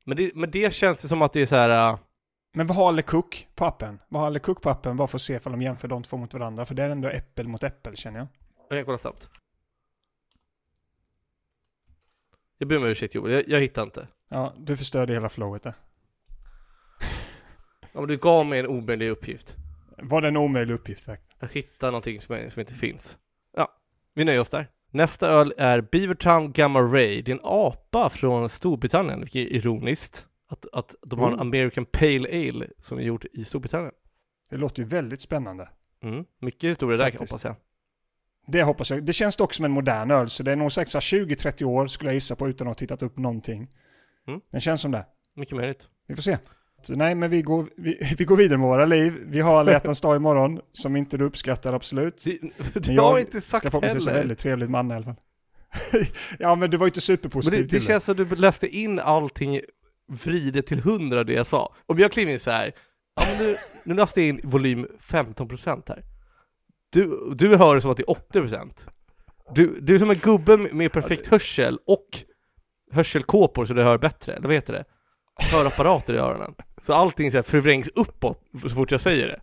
Men det, men det känns ju som att det är så här. äh, Men vad har LeCook på appen? Vad har LeCook på appen? Bara för att se ifall de jämför de två mot varandra. För det är ändå äppel mot äppel känner jag. Jag kan kolla snabbt. Jag ber om ursäkt Joel, jag, jag hittar inte. Ja, du förstörde hela flowet där. Ja, men du gav mig en omöjlig uppgift. Var det en omöjlig uppgift verkligen? Jag hittar någonting som, som inte finns. Ja, vi nöjer oss där. Nästa öl är Beavertown Gamma Ray. Det är en apa från Storbritannien, vilket är ironiskt. Att, att de har en Oh. American Pale Ale som är gjord i Storbritannien. Det låter ju väldigt spännande. Mm. Mycket historia där hoppas jag. Det hoppas jag. Det känns dock som en modern öl, så det är nog säkert så här 20-30 år skulle jag gissa på utan att ha tittat upp någonting. Mm. Den känns som det. Mycket möjligt. Vi får se. Så nej, men vi går, vi, [LAUGHS] vi går vidare med våra liv. Vi har alla hjärtans dag imorgon, som inte du uppskattar absolut. Det, det Men har jag jag inte ska sagt förhoppningsvis heller. väldigt trevligt man i alla fall. [LAUGHS] ja, men du var ju inte Men superpositiv det, det till känns som du läste in allting vridet till hundra det jag sa. Om jag kliver in så här, ja men du, nu läste jag in volym 15% här. Du, du hör det som att det är 80%. Du, du är som en gubbe med- perfekt hörsel och hörselkåpor så du hör bättre, eller vad heter det? Hörapparater i öronen. Så allting så här förvrängs uppåt så fort jag säger det.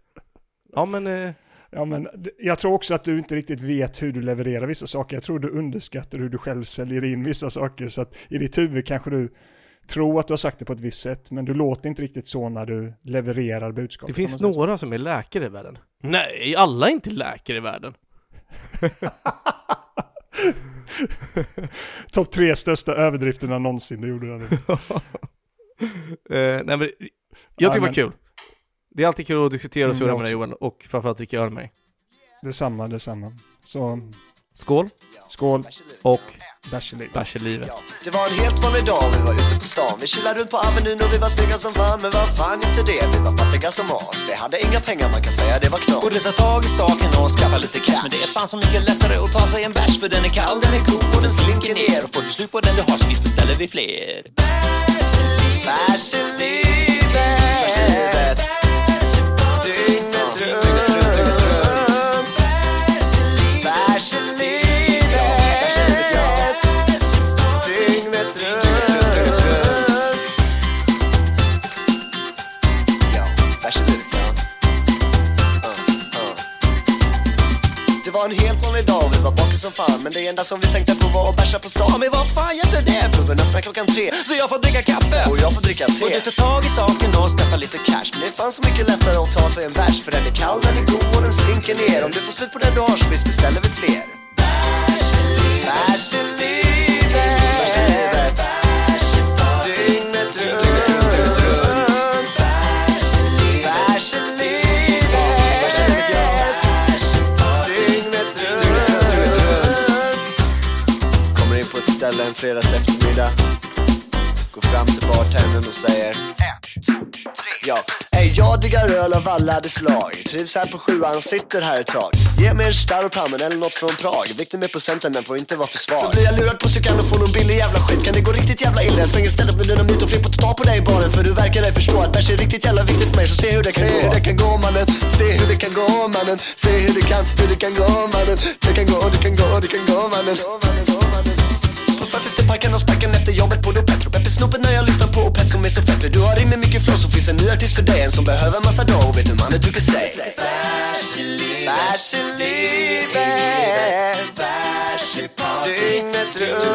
Ja men, eh, Ja, men jag tror också att du inte riktigt vet hur du levererar vissa saker. Jag tror du underskattar hur du själv säljer in vissa saker. Så att i ditt huvud kanske du tror att du har sagt det på ett visst sätt, men du låter inte riktigt så när du levererar budskapet. det finns några som är läkare i världen. Nej, alla är inte läkare i världen. [LAUGHS] Topp tre största överdrifterna någonsin du gjorde där nu. [LAUGHS] Eh, nej men, jag tycker det var kul. Det är alltid kul att diskutera och Mm, surra jag med dig. Johan, och framförallt dricka öl med dig. Detsamma, detsamma. Så Skål, skål, och bärs i livet. Det var en helt vanlig dag, vi var ute på stan. Vi chillade runt på Avenyn och vi var snygga som fan Men vad fan inte det, vi var fattiga som as. Vi hade inga pengar, man kan säga det var knas. Borde ta tag i saken och skaffa lite cash. Men det är fan så mycket lättare att ta sig en bärs För den är kall, den är god och den slinker ner. Och får du slut på den du har så visst beställer vi fler. Bärs i livet som fan. Men det enda som vi tänkte på var att bärsa på stan. Men vad fan gäller det? Puben öppnar klockan tre Så jag får dricka kaffe. Och jag får dricka te. Borde ta tag i saken och skaffa lite cash. Men det är fan så mycket lättare att ta sig en bärs För den är kall, den är god och den slinker ner. Om du får slut på den du har så visst beställer vi fler. Bärs livet en fredags eftermiddag. Går fram till bartendern och säger ett, två, tre. Ja, Ey, jag diggar öl av alla dess slag. Trivs här på sjuan, sitter här ett tag. Ge mig en Staropramen eller något från Prag. Viktig med procenten, den får inte vara för svag. För blir jag lurad på cykeln och får någon billig jävla skit Kan det gå riktigt jävla illa? Jag svänger stället med dynamit och flippar totalt på dig i baren För du verkar ej förstå att bärs är riktigt jävla viktigt för mig. Så se hur det kan se gå. hur det kan gå mannen. Se hur det kan gå mannen. Se hur det kan, hur det kan gå mannen. Det kan gå, det kan gå, det kan gå mannen på förfest parken och sparken efter jobbet på Petro Peppe snopet när jag lyssnar på Opet som är så fett. Du har rim med mycket flow så finns en ny artist för dig En som behöver massa dag. Och vet hur mannen tycker sig? Bärs i livet. Bärs i livet. Bärs i party. Dygnet runt.